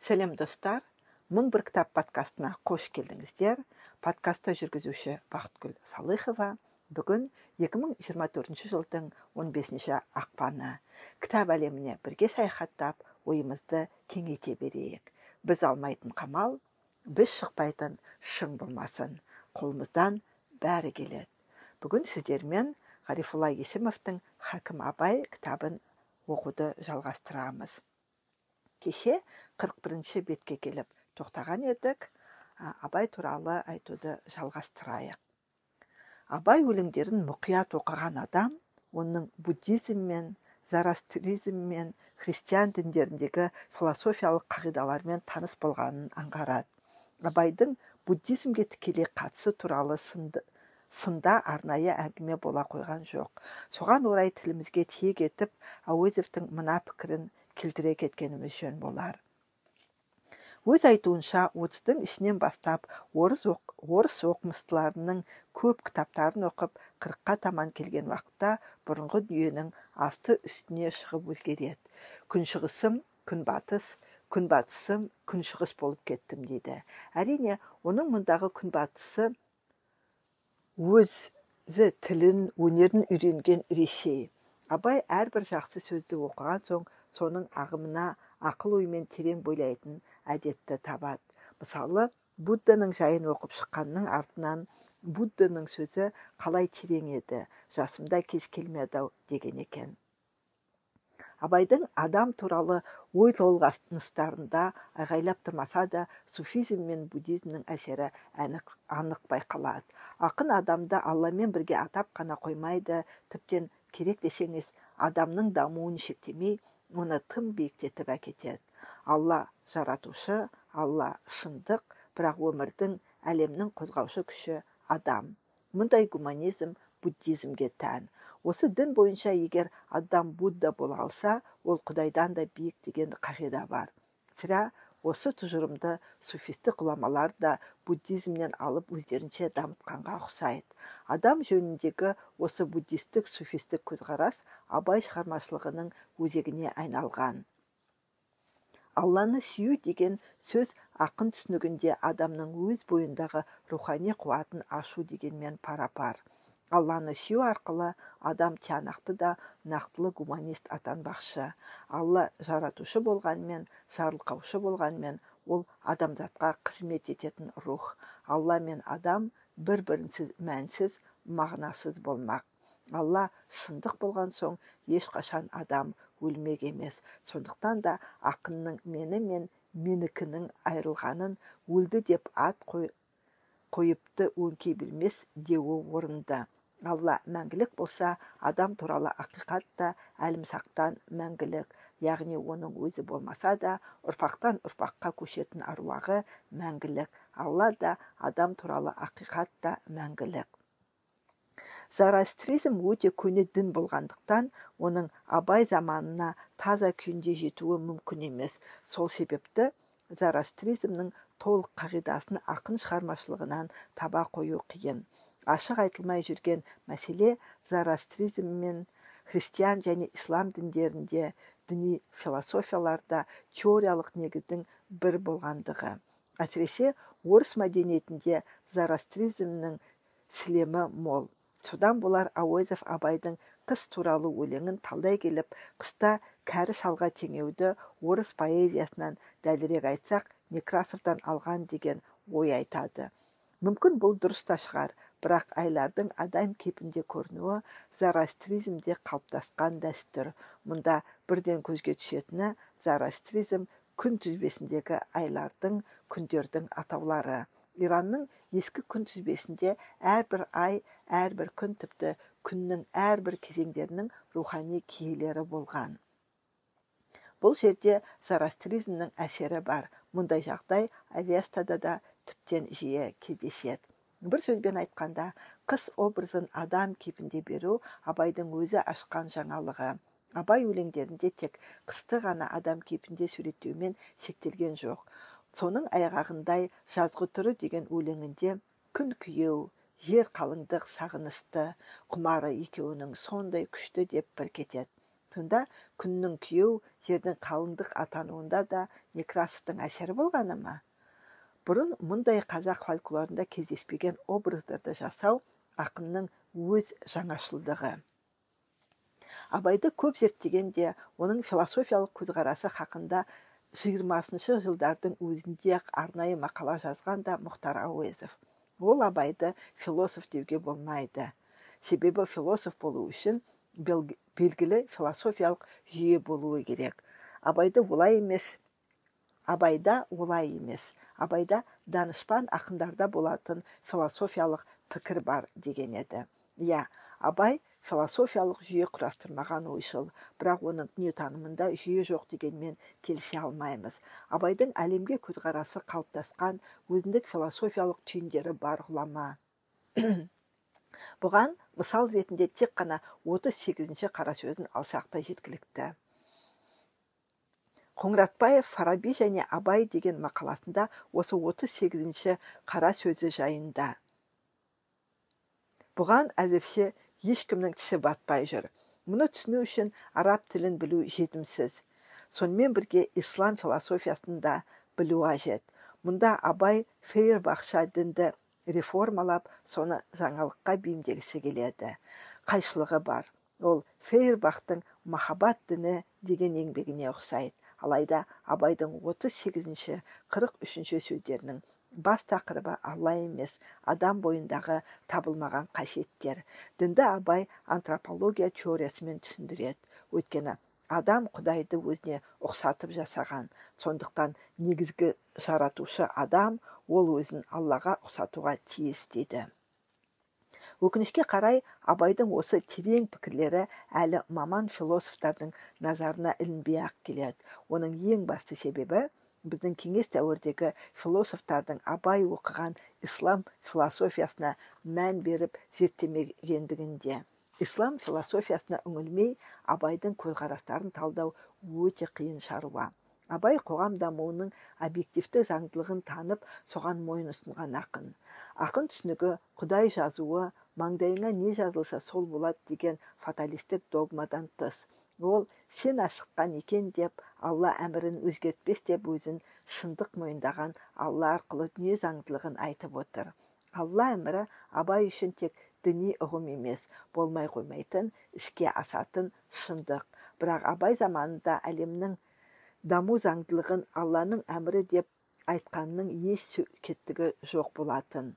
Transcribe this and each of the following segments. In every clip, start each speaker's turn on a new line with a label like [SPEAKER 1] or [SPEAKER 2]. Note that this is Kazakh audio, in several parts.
[SPEAKER 1] сәлем достар. Мың бір кітап подкастына қош келдіңіздер. Подкастты жүргізуші бақытгүл салыхова. Бүгін 2024 жылдың 15 ақпаны. Кітап әлеміне бірге саяхаттап ойымызды кеңейте берейік. Біз алмайтын қамал біз шықпайтын шың болмасын. Қолымыздан бәрі келеді. Бүгін сіздермен ғарифолла есімовтың хакім абай кітабын оқуды жалғастырамыз. Кеше 41 бетке келіп тоқтаған едік. Абай туралы айтуды жалғастырайық. Абай өлеңдерін мұқият оқыған адам оның буддизм мен зарастризм мен христиан діндеріндегі философиялық қағидалармен таныс болғанын аңғарады. Абайдың буддизмге тікелей қатысы туралы сынды, сында арнайы әңгіме бола қойған жоқ. Соған орай тілімізге тиек етіп әуезовтің мына пікірін келтіре кеткеніміз жөн болар. Өз айтуынша отыздың ішінен бастап орыс, орыс оқымыстыларының көп кітаптарын оқып қырыққа таман келген уақытта бұрынғы дүниенің асты үстіне шығып өзгереді. Күншығысым күнбатыс күнбатысым күншығыс болып кеттім дейді. Әрине оның мұндағы күнбатысы өзі тілін өнерін үйренген ресей. Абай әрбір жақсы сөзді оқыған соң соның ағымына ақыл оймен терең бойлайтын әдетті табады. Мысалы будданың жайын оқып шыққанның артынан будданың сөзі қалай терең еді? Жасымда кез келмеді ау деген екен. Абайдың адам туралы ой толғаныстарында айғайлап тұрмаса да суфизм мен буддизмнің әсері анық, анық байқалады. Ақын адамды алламен бірге атап қана қоймайды. Тіптен керек десеңіз адамның дамуын шектемей оны тым биіктетіп әкетеді. Алла жаратушы алла шындық бірақ өмірдің әлемнің қозғаушы күші адам. Мұндай гуманизм буддизмге тән. Осы дін бойынша егер адам будда бола алса ол құдайдан да биік деген қағида бар. Сірә осы тұжырымды суфистік ғұламалар да буддизмнен алып өздерінше дамытқанға ұқсайды. Адам жөніндегі осы буддистік суфистік көзқарас абай шығармашылығының өзегіне айналған. Алланы сүю деген сөз ақын түсінігінде адамның өз бойындағы рухани қуатын ашу дегенмен пара пар алланы сүю арқылы адам тиянақты да нақтылы гуманист атанбақшы. Алла жаратушы болғанмен жарылқаушы болғанмен ол адамзатқа қызмет ететін рух. Алла мен адам бір бірінсіз мәнсіз мағынасыз болмақ. Алла шындық болған соң ешқашан адам өлмек емес. Сондықтан да ақынның мені мен менікінің айырылғанын өлді деп ат қой, қойыпты өңкей білмес деуі орынды. Алла мәңгілік болса адам туралы ақиқат та әлімсақтан мәңгілік. Яғни оның өзі болмаса да ұрпақтан ұрпаққа көшетін аруағы мәңгілік. Алла да адам туралы ақиқат та мәңгілік. Зарастризм өте көне дін болғандықтан оның абай заманына таза күйінде жетуі мүмкін емес. Сол себепті зарастризмнің толық қағидасын ақын шығармашылығынан таба қою қиын. Ашық айтылмай жүрген мәселе зарастризм мен христиан және ислам діндерінде діни философияларда теориялық негіздің бір болғандығы. Әсіресе орыс мәдениетінде зарастризмнің сілемі мол. Содан болар әуезов абайдың қыс туралы өлеңін талдай келіп қыста кәрі шалға теңеуді орыс поэзиясынан дәлірек айтсақ некрасовтан алған деген ой айтады мүмкін бұл дұрыс та шығар. Бірақ айлардың адам кейпінде көрінуі зарастризмде қалыптасқан дәстүр. Мұнда бірден көзге түсетіні зарастризм күн тізбесіндегі айлардың күндердің атаулары. Иранның ескі күн тізбесінде әрбір ай әрбір күн тіпті күннің әрбір кезеңдерінің рухани киелері болған. Бұл жерде зарастризмнің әсері бар. Мұндай жағдай авестада да тіптен жиі кездеседі. Бір сөзбен айтқанда қыс образын адам кейпінде беру абайдың өзі ашқан жаңалығы. Абай өлеңдерінде тек қысты ғана адам кейпінде суреттеумен шектелген жоқ. Соның айғағындай жазғытұры деген өлеңінде күн күйеу жер қалыңдық сағынысты құмары екеуінің сондай күшті деп бір кетеді сонда күннің күйеу жердің қалыңдық атануында да некрасовтың әсері болғаны ма? Бұрын мұндай қазақ фольклорында кездеспеген образдарды жасау ақынның өз жаңашылдығы. Абайды көп зерттегенде оның философиялық көзқарасы хақында жиырмасыншы жылдардың өзінде ақ арнайы мақала жазған да мұхтар әуезов. Ол абайды философ деуге болмайды. Себебі философ болу үшін белгілі философиялық жүйе болуы керек. Абайды олай емес абайда олай емес. Абайда данышпан ақындарда болатын философиялық пікір бар деген еді. Иә абай философиялық жүйе құрастырмаған ойшыл бірақ оның дүниетанымында жүйе жоқ дегенмен келісе алмаймыз. Абайдың әлемге көзқарасы қалыптасқан өзіндік философиялық түйіндері бар ғұлама. Бұған мысал ретінде тек қана 38-ші қара сөзін алсақ та жеткілікті. Қоңыратбаев фараби және абай деген мақаласында осы 38-ші қара сөзі жайында. Бұған әзірше ешкімнің тісі батпай жүр. Мұны түсіну үшін араб тілін білу жетімсіз. Сонымен бірге ислам философиясын да білу қажет. Мұнда абай фейербахша дінді реформалап соны жаңалыққа бейімдегісі келеді. Қайшылығы бар. Ол фейербахтың махаббат діні деген еңбегіне ұқсайды. Алайда абайдың 38-ші 43-ші сөздерінің бас тақырыбы алла емес адам бойындағы табылмаған қасиеттер. Дінді абай антропология теориясымен түсіндіреді. Өйткені адам құдайды өзіне ұқсатып жасаған. Сондықтан негізгі жаратушы адам ол өзін аллаға ұқсатуға тиіс дейді. Өкінішке қарай абайдың осы терең пікірлері әлі маман философтардың назарына ілінбей ақ келеді. Оның ең басты себебі біздің кеңес дәуірдегі философтардың абай оқыған ислам философиясына мән беріп зерттемегендігінде. Ислам философиясына үңілмей абайдың көзқарастарын талдау өте қиын шаруа. Абай қоғам дамуының объективті заңдылығын танып соған мойын ұсынған ақын. Ақын түсінігі құдай жазуы маңдайыңа не жазылса сол болады деген фаталистік догмадан тыс. Ол сен асыққан екен деп алла әмірін өзгертпес деп өзін шындық мойындаған алла арқылы дүние заңдылығын айтып отыр. Алла әмірі абай үшін тек діни ұғым емес болмай қоймайтын іске асатын шындық. Бірақ абай заманында әлемнің даму заңдылығын алланың әмірі деп айтқанның еш кеттігі жоқ болатын.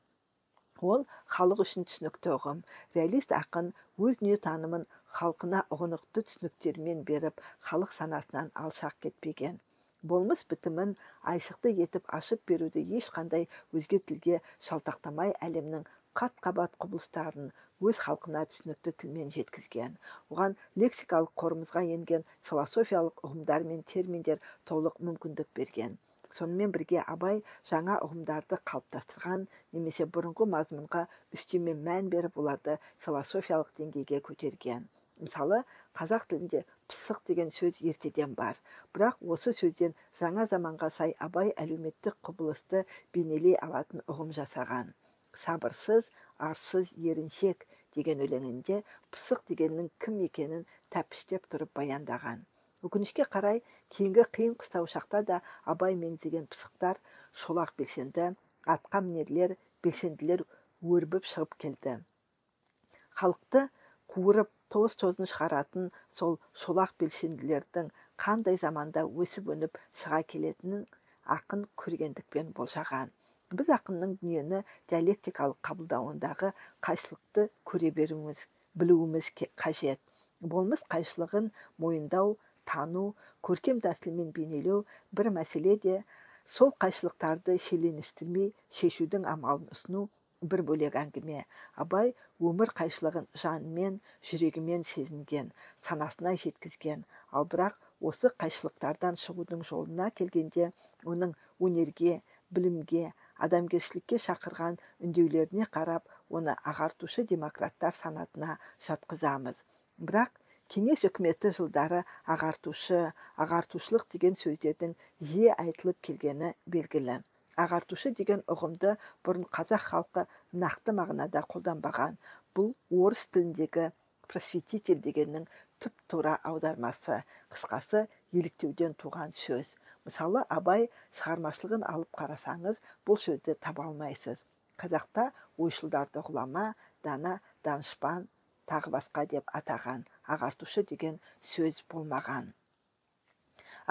[SPEAKER 1] Ол халық үшін түсінікті ұғым реалист ақын өз дүниетанымын халқына ұғынықты түсініктермен беріп халық санасынан алшақ кетпеген. Болмыс бітімін айшықты етіп ашып беруді ешқандай өзге тілге шалтақтамай әлемнің қат қабат құбылыстарын өз халқына түсінікті тілмен жеткізген оған лексикалық қорымызға енген философиялық ұғымдар мен терминдер толық мүмкіндік берген. Сонымен бірге абай жаңа ұғымдарды қалыптастырған немесе бұрынғы мазмұнға үстеме мән беріп оларды философиялық деңгейге көтерген. Мысалы қазақ тілінде пысық деген сөз ертеден бар. Бірақ осы сөзден жаңа заманға сай абай әлеуметтік құбылысты бейнелей алатын ұғым жасаған. Сабырсыз арсыз еріншек деген өлеңінде пысық дегеннің кім екенін тәпіштеп тұрып баяндаған. Өкінішке қарай кейінгі қиын қыстау шақта да абай меңзеген пысықтар шолақ белсенді атқа мінерлер белсенділер өрбіп шығып келді. Халықты қуырып тоз тозын шығаратын сол шолақ белсенділердің қандай заманда өсіп өніп шыға келетінін ақын көргендікпен болжаған. Біз ақынның дүниені диалектикалық қабылдауындағы қайшылықты көре беруіміз білуіміз қажет. Болмыс қайшылығын мойындау тану көркем тәсілмен бейнелеу бір мәселе де сол қайшылықтарды шиеленістірмей шешудің амалын ұсыну бір бөлек әңгіме. Абай өмір қайшылығын жанымен жүрегімен сезінген санасына жеткізген. Ал бірақ осы қайшылықтардан шығудың жолына келгенде оның өнерге білімге адамгершілікке шақырған үндеулеріне қарап оны ағартушы демократтар санатына жатқызамыз. Бірақ кеңес үкіметі жылдары ағартушы ағартушылық деген сөздердің жиі айтылып келгені белгілі. Ағартушы деген ұғымды бұрын қазақ халқы нақты мағынада қолданбаған. Бұл орыс тіліндегі просветитель дегеннің түп тура аудармасы қысқасы еліктеуден туған сөз. Мысалы абай шығармашылығын алып қарасаңыз бұл сөзді таба алмайсыз. Қазақта ойшылдарды ғұлама дана данышпан тағы басқа деп атаған. Ағартушы деген сөз болмаған.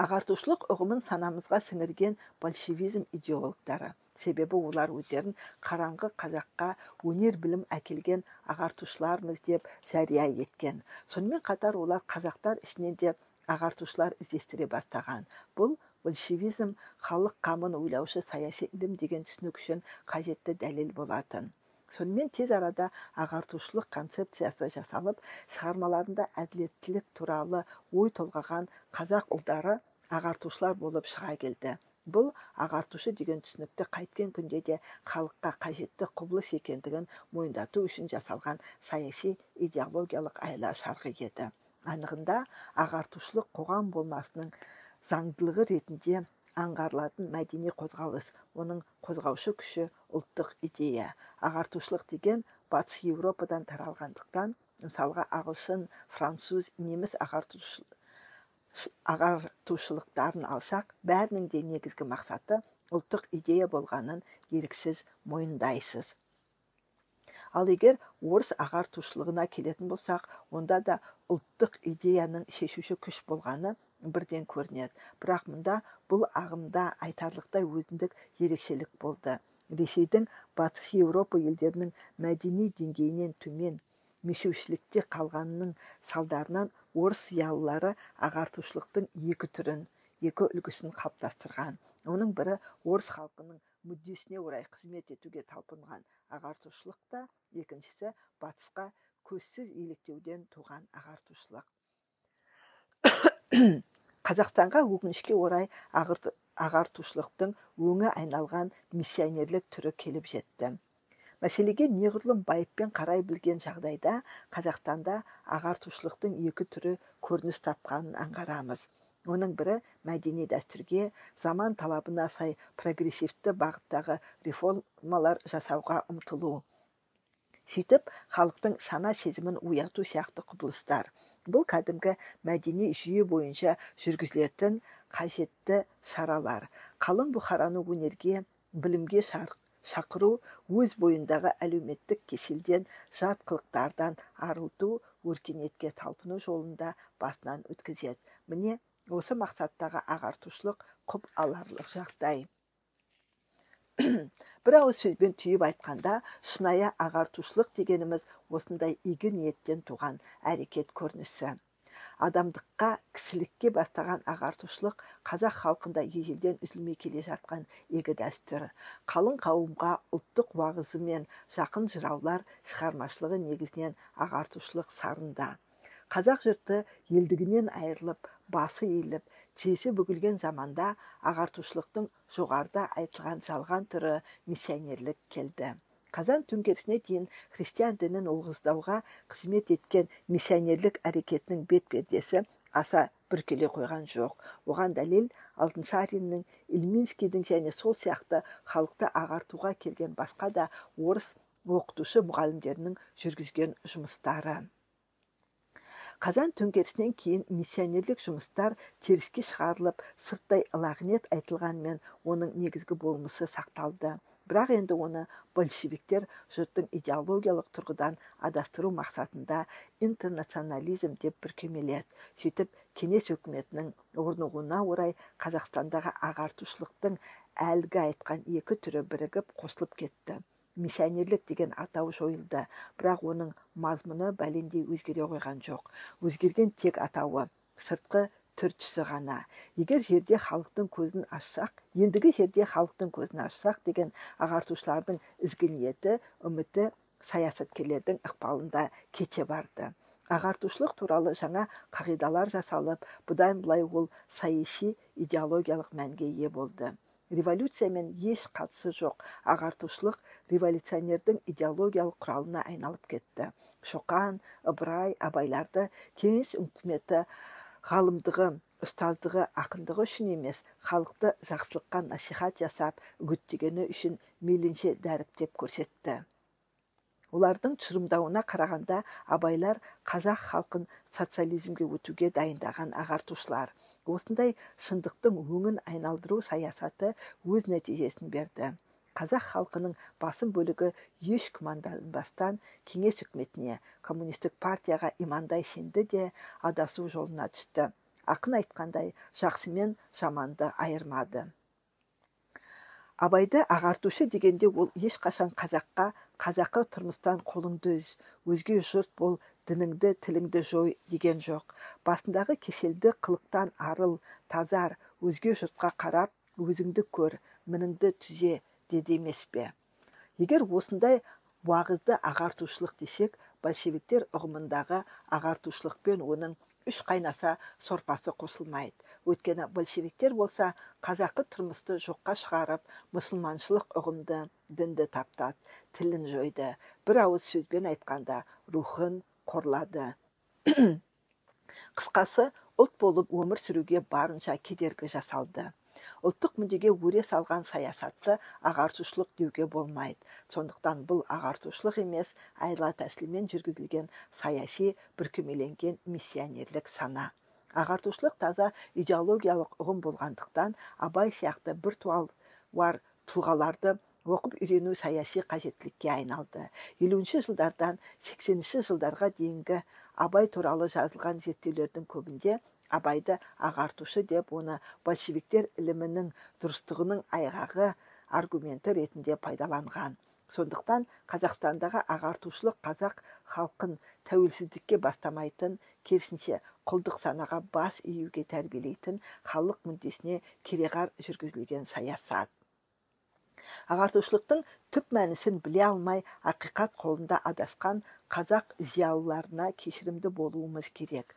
[SPEAKER 1] Ағартушылық ұғымын санамызға сіңірген большевизм идеологтары. Себебі олар өздерін қараңғы қазаққа өнер білім әкелген ағартушылармыз деп жария еткен. Сонымен қатар олар қазақтар ішінен де ағартушылар іздестіре бастаған. Бұл большевизм халық қамын ойлаушы саяси ілім деген түсінік үшін қажетті дәлел болатын. Сонымен тез арада ағартушылық концепциясы жасалып шығармаларында әділеттілік туралы ой толғаған қазақ ұлдары ағартушылар болып шыға келді. Бұл ағартушы деген түсінікті қайткен күнде де халыққа қажетті құбылыс екендігін мойындату үшін жасалған саяси идеологиялық айла шарғы еді. Анығында ағартушылық қоғам болмасының заңдылығы ретінде аңғарылатын мәдени қозғалыс. Оның қозғаушы күші ұлттық идея. Ағартушылық деген батыс еуропадан таралғандықтан мысалға ағылшын француз неміс ағартушылық ағартушылықтарын алсақ бәрінің де негізгі мақсаты ұлттық идея болғанын еріксіз мойындайсыз. Ал егер орыс ағартушылығына келетін болсақ онда да ұлттық идеяның шешуші күш болғаны бірден көрінеді. Бірақ мұнда бұл ағымда айтарлықтай өзіндік ерекшелік болды. Ресейдің батыс еуропа елдерінің мәдени деңгейінен төмен мешеушілікте қалғанының салдарынан орыс зиялылары ағартушылықтың екі түрін екі үлгісін қалыптастырған. Оның бірі орыс халқының мүддесіне орай қызмет етуге талпынған ағартушылық та екіншісі батысқа көзсіз еліктеуден туған ағартушылық. Қазақстанға өкінішке орай ағартушылықтың өңі айналған миссионерлік түрі келіп жетті. Мәселеге неғұрлым байыппен қарай білген жағдайда қазақстанда ағартушылықтың екі түрі көрініс тапқанын аңғарамыз. Оның бірі мәдени дәстүрге заман талабына сай прогрессивті бағыттағы реформалар жасауға ұмтылу. Сөйтіп халықтың сана сезімін ояту сияқты құбылыстар. Бұл кәдімгі мәдени жүйе бойынша жүргізілетін қажетті шаралар қалың бұқараны өнерге білімге шақыру өз бойындағы әлеуметтік кеселден жат қылықтардан арылту өркениетке талпыну жолында басынан өткізеді міне осы мақсаттағы ағартушылық құп аларлық жағдай бір ауыз сөзбен түйіп айтқанда шынайы ағартушылық дегеніміз осындай игі ниеттен туған әрекет көрінісі. Адамдыққа кісілікке бастаған ағартушылық қазақ халқында ежелден үзілмей келе жатқан игі дәстүр. Қалың қауымға ұлттық уағызы жақын жыраулар шығармашылығы негізінен ағартушылық сарында. Қазақ жұрты елдігінен айырылып басы иіліп тізесі бүгілген заманда ағартушылықтың жоғарыда айтылған жалған түрі миссионерлік келді. Қазан төңкерісіне дейін христиан дінін уғыздауға қызмет еткен миссионерлік әрекетінің бет пердесі аса бүркеле қойған жоқ. Оған дәлел алтынсариннің ильминскийдің және сол сияқты халықты ағартуға келген басқа да орыс оқытушы мұғалімдерінің жүргізген жұмыстары. Қазан төңкерісінен кейін миссионерлік жұмыстар теріске шығарылып сырттай лағнет айтылғанмен оның негізгі болмысы сақталды. Бірақ енді оны большевиктер жұрттың идеологиялық тұрғыдан адастыру мақсатында интернационализм деп бүркемеледі. Сөйтіп кеңес өкіметінің орнығуына орай қазақстандағы ағартушылықтың әлгі айтқан екі түрі бірігіп қосылып кетті. Миссионерлік деген атау жойылды. Бірақ оның мазмұны бәлендей өзгере қойған жоқ. Өзгерген тек атауы сыртқы түр түсі ғана. Егер жерде халықтың көзін ашсақ ендігі жерде халықтың көзін ашсақ деген ағартушылардың ізгі ниеті үміті саясаткерлердің ықпалында кете барды. Ағартушылық туралы жаңа қағидалар жасалып бұдан былай ол саяси идеологиялық мәнге ие болды. Революциямен еш қатысы жоқ. Ағартушылық революционердің идеологиялық құралына айналып кетті. Шоқан ыбырай абайларды кеңес үкіметі ғалымдығы ұстаздығы ақындығы үшін емес халықты жақсылыққа насихат жасап үгіттегені үшін мейлінше дәріптеп көрсетті. Олардың тұжырымдауына қарағанда абайлар қазақ халқын социализмге өтуге дайындаған ағартушылар. Осындай шындықтың өңін айналдыру саясаты өз нәтижесін берді. Қазақ халқының басым бөлігі еш күмәнданбастан кеңес үкіметіне коммунистік партияға имандай сенді де адасу жолына түсті. Ақын айтқандай жақсы мен жаманды айырмады. Абайды ағартушы дегенде ол ешқашан қазаққа қазақы тұрмыстан қолыңды үз өзге жұрт бол дініңді тіліңді жой деген жоқ. Басындағы кеселді қылықтан арыл тазар өзге жұртқа қарап өзіңді көр мініңді түзе деді емес пе? Егер осындай уағызды ағартушылық десек большевиктер ұғымындағы ағартушылықпен оның үш қайнаса сорпасы қосылмайды. Өйткені большевиктер болса қазақы тұрмысты жоққа шығарып мұсылманшылық ұғымды дінді таптады. Тілін жойды. Бір ауыз сөзбен айтқанда рухын қорлады. Қысқасы ұлт болып өмір сүруге барынша кедергі жасалды. Ұлттық мүддеге өре салған саясатты ағартушылық деуге болмайды. Сондықтан бұл ағартушылық емес айла тәсілмен жүргізілген саяси бүркемеленген миссионерлік сана. Ағартушылық таза идеологиялық ұғым болғандықтан абай сияқты бір туар тұлғаларды оқып үйрену саяси қажеттілікке айналды. Елуінші жылдардан сексенінші жылдарға дейінгі абай туралы жазылған зерттеулердің көбінде абайды ағартушы деп оны большевиктер ілімінің дұрыстығының айғағы аргументі ретінде пайдаланған. Сондықтан қазақстандағы ағартушылық қазақ халқын тәуелсіздікке бастамайтын керісінше құлдық санаға бас июге тәрбиелейтін халық мүддесіне кереғар жүргізілген саясат. Ағартушылықтың түп мәнісін біле алмай ақиқат қолында адасқан қазақ зиялыларына кешірімді болуымыз керек.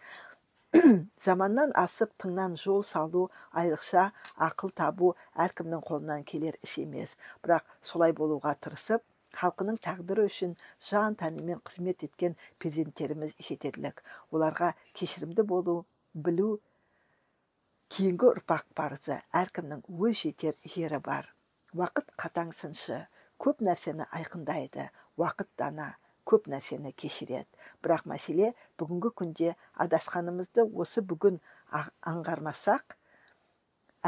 [SPEAKER 1] Заманнан асып тыңнан жол салу айрықша ақыл табу әркімнің қолынан келер іс емес. Бірақ солай болуға тырысып халқының тағдыры үшін жан тәнімен қызмет еткен перзенттеріміз жетерлік. Оларға кешірімді болу білу кейінгі ұрпақ парызы әркімнің өз жетер жері бар. Уақыт қатаң сыншы көп нәрсені айқындайды уақыт дана көп нәрсені кешіреді. Бірақ мәселе бүгінгі күнде адасқанымызды осы бүгін аңғармасақ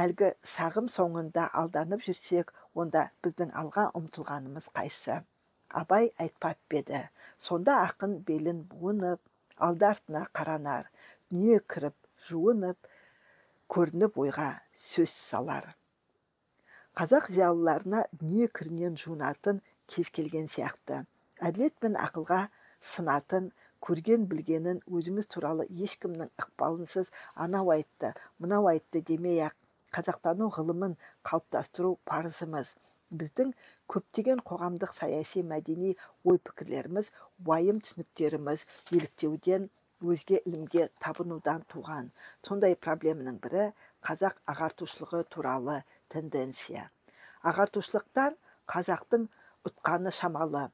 [SPEAKER 1] әлгі сағым соңында алданып жүрсек онда біздің алға ұмтылғанымыз қайсы? Абай айтпап па сонда ақын белін буынып алды артына қаранар дүние кіріп жуынып көрініп ойға сөз салар. Қазақ зиялыларына дүние кірінен жуынатын кез келген сияқты. Әділет пен ақылға сынатын көрген білгенін өзіміз туралы ешкімнің ықпалынсыз анау айтты мынау айтты демей ақ қазақтану ғылымын қалыптастыру парызымыз. Біздің көптеген қоғамдық саяси мәдени ой пікірлеріміз уайым түсініктеріміз еліктеуден өзге ілімге табынудан туған. Сондай проблеманың бірі қазақ ағартушылығы туралы тенденция. Ағартушылықтан қазақтың ұтқаны шамалы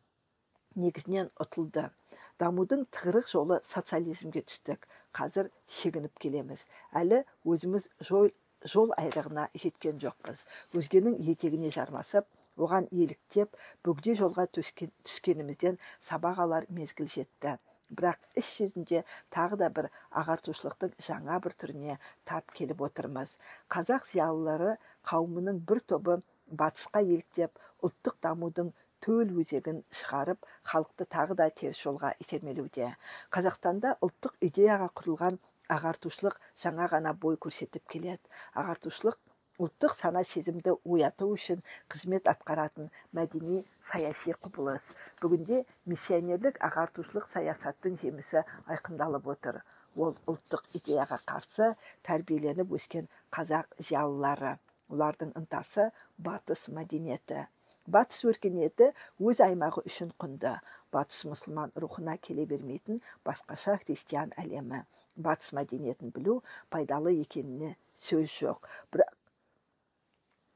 [SPEAKER 1] негізінен ұтылды. Дамудың тығырық жолы социализмге түстік. Қазір шегініп келеміз. Әлі өзіміз жол жол айрығына жеткен жоқпыз. Өзгенің етегіне жармасып оған еліктеп бөгде жолға түскенімізден сабақ алар мезгіл жетті. Бірақ іс жүзінде тағы да бір ағартушылықтың жаңа бір түріне тап келіп отырмыз. Қазақ зиялылары қауымының бір тобы батысқа еліктеп ұлттық дамудың төл өзегін шығарып халықты тағы да теріс жолға итермелеуде. Қазақстанда ұлттық идеяға құрылған ағартушылық жаңа ғана бой көрсетіп келеді. Ағартушылық ұлттық сана сезімді ояту үшін қызмет атқаратын мәдени саяси құбылыс. Бүгінде миссионерлік ағартушылық саясаттың жемісі айқындалып отыр. Ол ұлттық идеяға қарсы тәрбиеленіп өскен қазақ зиялылары. Олардың ынтасы батыс мәдениеті. Батыс өркениеті өз аймағы үшін құнды. Батыс мұсылман рухына келе бермейтін басқаша христиан әлемі. Батыс мәдениетін білу пайдалы екеніне сөз жоқ. Бірақ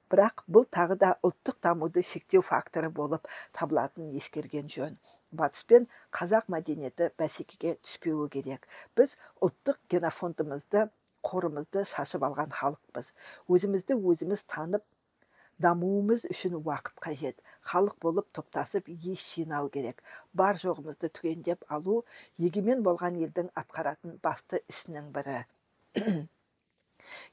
[SPEAKER 1] бірақ бұл тағы да ұлттық дамуды шектеу факторы болып табылатынын ескерген жөн. Батыс пен қазақ мәдениеті бәсекеге түспеуі керек. Біз ұлттық генофондымызды қорымызды шашып алған халықпыз. Өзімізді өзіміз танып дамуымыз үшін уақыт қажет. Халық болып топтасып ес жинау керек. Бар жоғымызды түгендеп алу егемен болған елдің атқаратын басты ісінің бірі.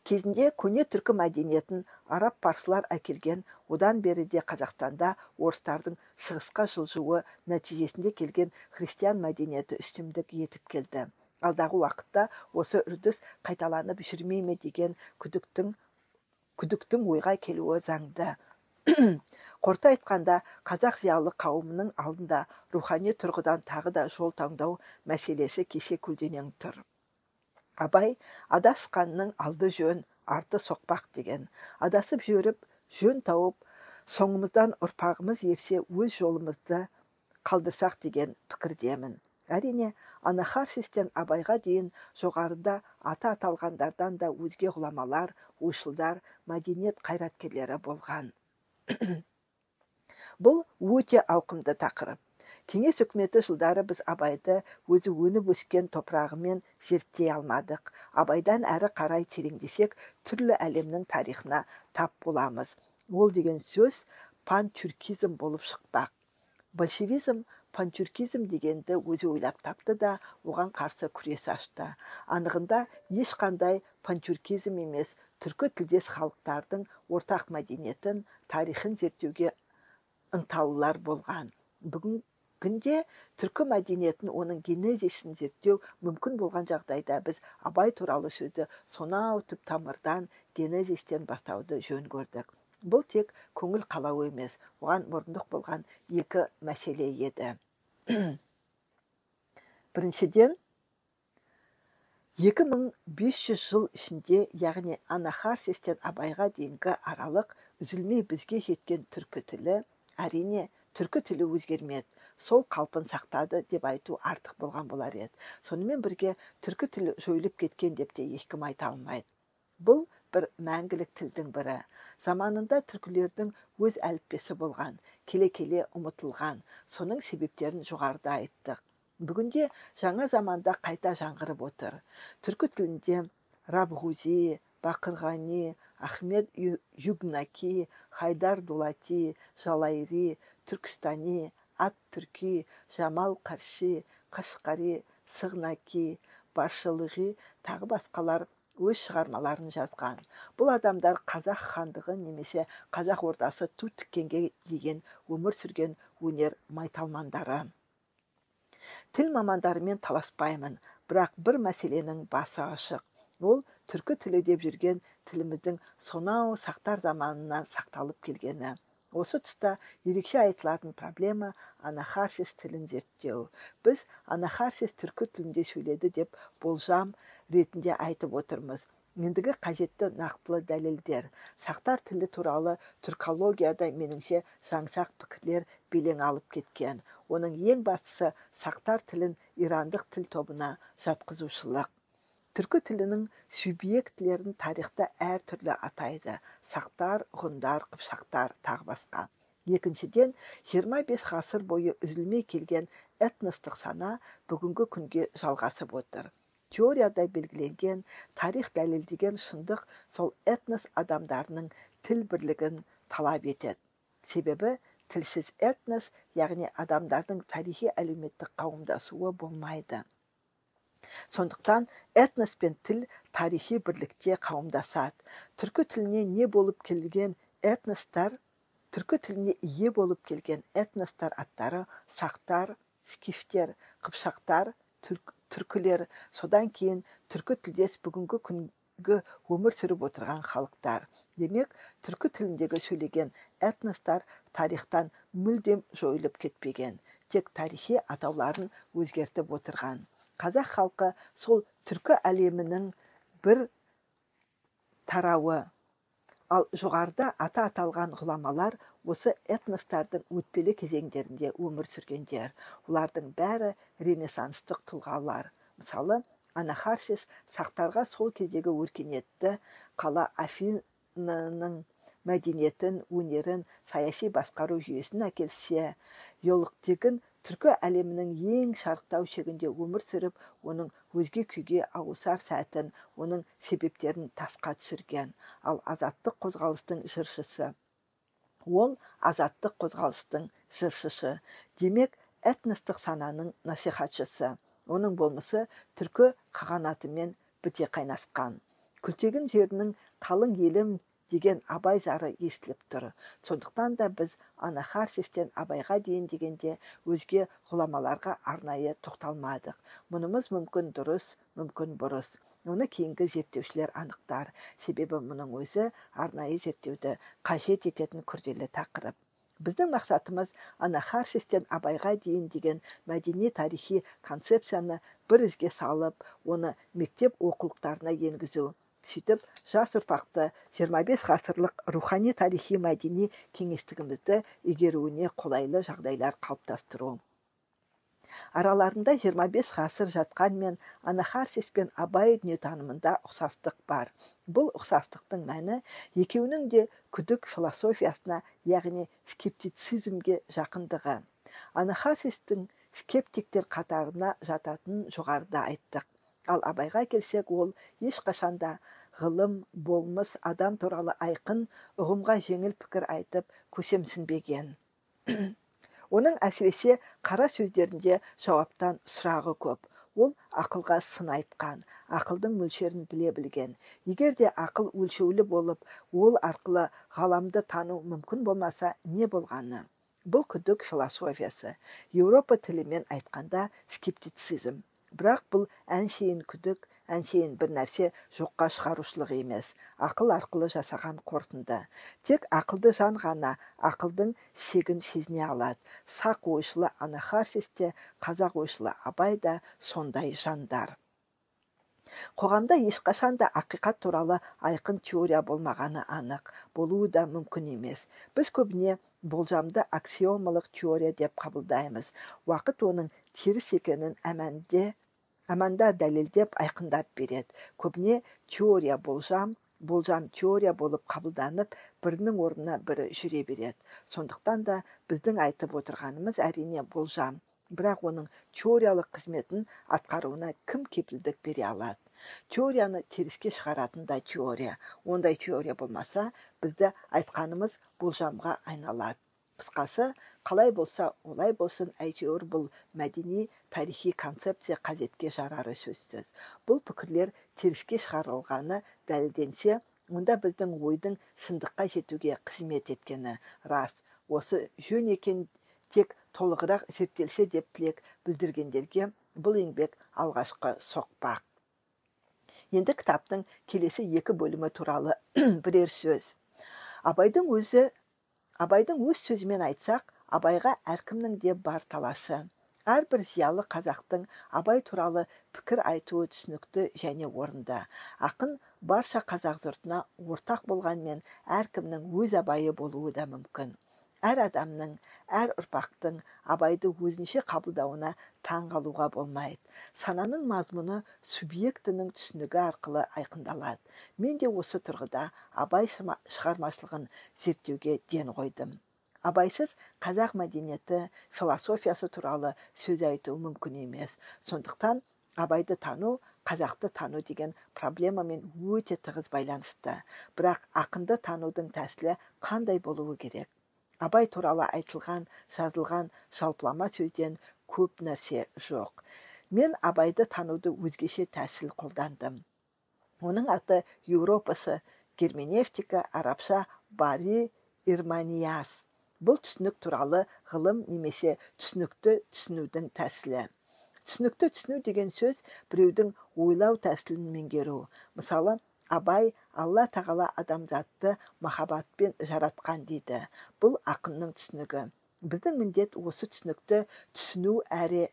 [SPEAKER 1] Кезінде көне түркі мәдениетін араб парсылар әкелген одан бері де қазақстанда орыстардың шығысқа жылжуы нәтижесінде келген христиан мәдениеті үстемдік етіп келді. Алдағы уақытта осы үрдіс қайталанып жүрмей ме деген күдіктің күдіктің ойға келуі заңды. Қорыта айтқанда қазақ зиялы қауымының алдында рухани тұрғыдан тағы да жол таңдау мәселесі кесе көлденең тұр. Абай адасқанның алды жөн арты соқпақ деген. Адасып жүріп жөн тауып соңымыздан ұрпағымыз ерсе өз жолымызды қалдырсақ деген пікірдемін. Әрине анахарсистен абайға дейін жоғарыда аты аталғандардан да өзге ғұламалар ойшылдар мәдениет қайраткерлері болған. Бұл өте ауқымды тақырып. Кеңес үкіметі жылдары біз абайды өзі өніп өскен топырағымен зерттей алмадық. Абайдан әрі қарай тереңдесек түрлі әлемнің тарихына тап боламыз. Ол деген сөз пантюркизм болып шықпақ. Большевизм пантюркизм дегенді өзі ойлап тапты да оған қарсы күрес ашты. Анығында ешқандай пантюркизм емес түркі тілдес халықтардың ортақ мәдениетін тарихын зерттеуге ынталылар болған. Бүгін күнде түркі мәдениетін оның генезисін зерттеу мүмкін болған жағдайда біз абай туралы сөзді сонау түп тамырдан генезистен бастауды жөн көрдік. Бұл тек көңіл қалау емес оған мұрындық болған екі мәселе еді. біріншіден 2500 жыл ішінде яғни анахарсистен абайға дейінгі аралық үзілмей бізге жеткен түркі тілі әрине түркі тілі өзгермеді. Сол қалпын сақтады деп айту артық болған болар еді. Сонымен бірге түркі тілі жойылып кеткен деп те ешкім айта алмайды. Бұл бір мәңгілік тілдің бірі. Заманында түркілердің өз әліппесі болған келе келе ұмытылған. Соның себептерін жоғарыда айттық. Бүгінде жаңа заманда қайта жаңғырып отыр. Түркі тілінде рабғузи бақырғани ахмед югнаки хайдар дулати жалайри түркістани ат түрки жамал қарши қашқари сығнаки баршылығы тағы басқалар өз шығармаларын жазған. Бұл адамдар қазақ хандығы немесе қазақ ордасы ту тіккенге дейін өмір сүрген өнер майталмандары. Тіл мамандарымен таласпаймын бірақ бір мәселенің басы ашық. Ол түркі тілі деп жүрген тіліміздің сонау сақтар заманынан сақталып келгені. Осы тұста ерекше айтылатын проблема анахарсис тілін зерттеу. Біз анахарсис түркі тілінде сөйледі деп болжам ретінде айтып отырмыз. Ендігі қажетті нақтылы дәлелдер. Сақтар тілі туралы түркологияда меніңше жаңсақ пікірлер белең алып кеткен. Оның ең бастысы сақтар тілін ирандық тіл тобына жатқызушылық. Түркі тілінің субъектілерін тарихта әртүрлі атайды. Сақтар ғұндар қыпшақтар тағы басқа. Екіншіден 25 ғасыр бойы үзілмей келген этностық сана бүгінгі күнге жалғасып отыр. Теорияда белгіленген тарих дәлелдеген шындық сол этнос адамдарының тіл бірлігін талап етеді. Себебі тілсіз этнос яғни адамдардың тарихи әлеуметтік қауымдасуы болмайды. Сондықтан этнос пен тіл тарихи бірлікте қауымдасады. Түркі тіліне не болып келген этностар түркі тіліне ие болып келген этностар аттары сақтар скифтер қыпшақтар түркілер содан кейін түркі тілдес бүгінгі күнгі өмір сүріп отырған халықтар. Демек түркі тіліндегі сөйлеген этностар тарихтан мүлдем жойылып кетпеген. Тек тарихи атауларын өзгертіп отырған. Қазақ халқы сол түркі әлемінің бір тарауы. Ал жоғарыда ата аталған ғұламалар осы этностардың өтпелі кезеңдерінде өмір сүргендер олардың бәрі ренессанстық тұлғалар. Мысалы анахарсис сақтарға сол кездегі өркениетті қала афинның мәдениетін өнерін саяси басқару жүйесін әкелсе иолықтегін түркі әлемінің ең шарықтау шегінде өмір сүріп оның өзге күйге ауысар сәтін оның себептерін тасқа түсірген. Ал азаттық қозғалыстың жыршысы ол азаттық қозғалыстың жыршысы демек этностық сананың насихатшысы. Оның болмысы түркі қағанатымен біте қайнасқан. Күлтегін жерінің қалың елім деген абай зары естіліп тұр. Сондықтан да біз анахарсистен абайға дейін дегенде өзге ғұламаларға арнайы тоқталмадық. Мұнымыз мүмкін дұрыс мүмкін бұрыс. Оны кейінгі зерттеушілер анықтар. Себебі мұның өзі арнайы зерттеуді қажет ететін күрделі тақырып. Біздің мақсатымыз анахарсистен абайға дейін деген мәдени тарихи концепцияны бір ізге салып оны мектеп оқулықтарына енгізу. Сөйтіп жас ұрпақты 25 ғасырлық рухани тарихи мәдени кеңістігімізді игеруіне қолайлы жағдайлар қалыптастыру. Араларында 25 ғасыр жатқанмен анахарсис пен абай дүниетанымында ұқсастық бар. Бұл ұқсастықтың мәні екеуінің де күдік философиясына яғни скептицизмге жақындығы. Анахарсистің скептиктер қатарына жататынын жоғарыда айттық. Ал абайға келсек ол ешқашанда ғылым болмыс адам туралы айқын ұғымға жеңіл пікір айтып көсемсінбеген. Оның әсіресе қара сөздерінде жауаптан сұрағы көп. Ол ақылға сын айтқан ақылдың мөлшерін біле білген. Егер де ақыл өлшеулі болып ол арқылы ғаламды тану мүмкін болмаса не болғаны? Бұл күдік философиясы. Еуропа тілімен айтқанда скептицизм. Бірақ бұл әншейін күдік әншейін бір нәрсе жоққа шығарушылық емес. Ақыл арқылы жасаған қорытынды. Тек ақылды жан ғана ақылдың шегін сезіне алады. Сақ ойшылы анахарсис те қазақ ойшылы абай да сондай жандар. Қоғамда ешқашан да ақиқат туралы айқын теория болмағаны анық. Болуы да мүмкін емес. Біз көбіне болжамды аксиомалық теория деп қабылдаймыз. Уақыт оның теріс екенін әмәнде әманда дәлелдеп айқындап береді. Көбіне теория болжам болжам теория болып қабылданып бірінің орнына бірі жүре береді. Сондықтан да біздің айтып отырғанымыз әрине болжам. Бірақ оның теориялық қызметін атқаруына кім кепілдік бере алады? Теорияны теріске шығаратын да теория. Ондай теория болмаса бізді айтқанымыз болжамға айналады. Қысқасы қалай болса олай болсын әйтеуір бұл мәдени тарихи концепция қажетке жарары сөзсіз. Бұл пікірлер теріске шығарылғаны дәлелденсе онда біздің ойдың шындыққа жетуге қызмет еткені рас. Осы жөн екен тек толығырақ зерттелсе деп тілек білдіргендерге бұл еңбек алғашқы соқпақ енді кітаптың келесі екі бөлімі туралы бірер сөз. Абайдың өзі абайдың өз сөзімен айтсақ абайға әркімнің де бар таласы. Әрбір зиялы қазақтың абай туралы пікір айтуы түсінікті және орынды. Ақын барша қазақ жұртына ортақ болғанмен әркімнің өз абайы болуы да мүмкін. Әр адамның әр ұрпақтың абайды өзінше қабылдауына таң қалуға болмайды. Сананың мазмұны субъектінің түсінігі арқылы айқындалады. Мен де осы тұрғыда абай шығармашылығын зерттеуге ден қойдым. Абайсыз қазақ мәдениеті философиясы туралы сөз айту мүмкін емес. Сондықтан абайды тану қазақты тану деген проблемамен өте тығыз байланысты. Бірақ ақынды танудың тәсілі қандай болуы керек? Абай туралы айтылған жазылған жалпылама сөзден көп нәрсе жоқ. Мен абайды тануды өзгеше тәсіл қолдандым. Оның аты еуропасы герменевтика арабша бари ирманияс бұл түсінік туралы ғылым немесе түсінікті түсінудің тәсілі. Түсінікті түсіну деген сөз біреудің ойлау тәсілін меңгеру. Мысалы абай алла тағала адамзатты махаббатпен жаратқан дейді. Бұл ақынның түсінігі. Біздің міндет осы түсінікті түсіну әрі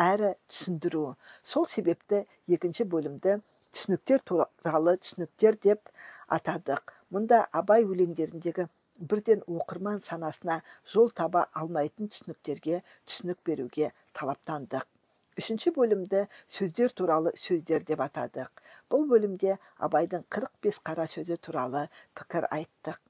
[SPEAKER 1] әрі түсіндіру. Сол себепті екінші бөлімді түсініктер туралы түсініктер деп атадық. Мұнда абай өлеңдеріндегі бірден оқырман санасына жол таба алмайтын түсініктерге түсінік беруге талаптандық. Үшінші бөлімді сөздер туралы сөздер деп атадық. Бұл бөлімде абайдың 45 қара сөзі туралы пікір айттық.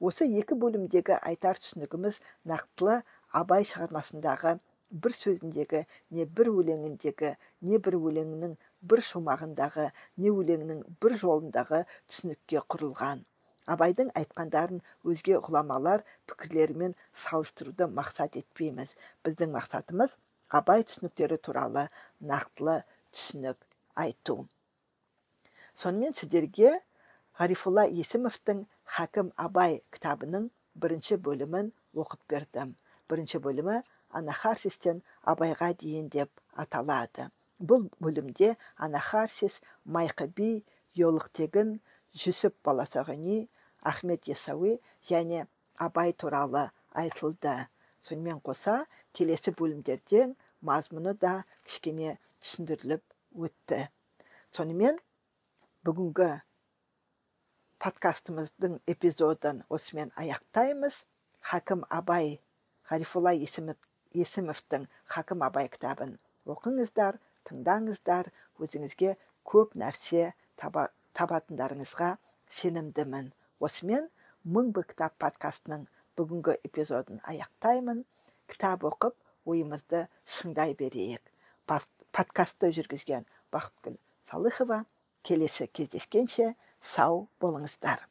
[SPEAKER 1] Осы екі бөлімдегі айтар түсінігіміз нақтылы абай шығармасындағы бір сөзіндегі не бір өлеңіндегі не бір өлеңінің бір шумағындағы не өлеңнің бір жолындағы түсінікке құрылған. Абайдың айтқандарын өзге ғұламалар пікірлерімен салыстыруды мақсат етпейміз. Біздің мақсатымыз абай түсініктері туралы нақтылы түсінік айту. Сонымен сіздерге ғарифулла есімовтің хакім абай кітабының бірінші бөлімін оқып бердім бірінші бөлімі анахарсистен абайға дейін деп аталады. Бұл бөлімде анахарсис майқы би тегін жүсіп баласағани ахмет ясауи және абай туралы айтылды. Сонымен қоса келесі бөлімдерден мазмұны да кішкене түсіндіріліп өтті. Сонымен бүгінгі подкастымыздың эпизодын осымен аяқтаймыз. Хакім абай ғарифолла есімовтің хакім абай кітабын оқыңыздар тыңдаңыздар. Өзіңізге көп нәрсе таба, табатындарыңызға сенімдімін. Осымен мың бір кітап подкастының бүгінгі эпизодын аяқтаймын. Кітап оқып ойымызды шыңдай берейік. Подкастты жүргізген бақытгүл салыхова келесі кездескенше сау болыңыздар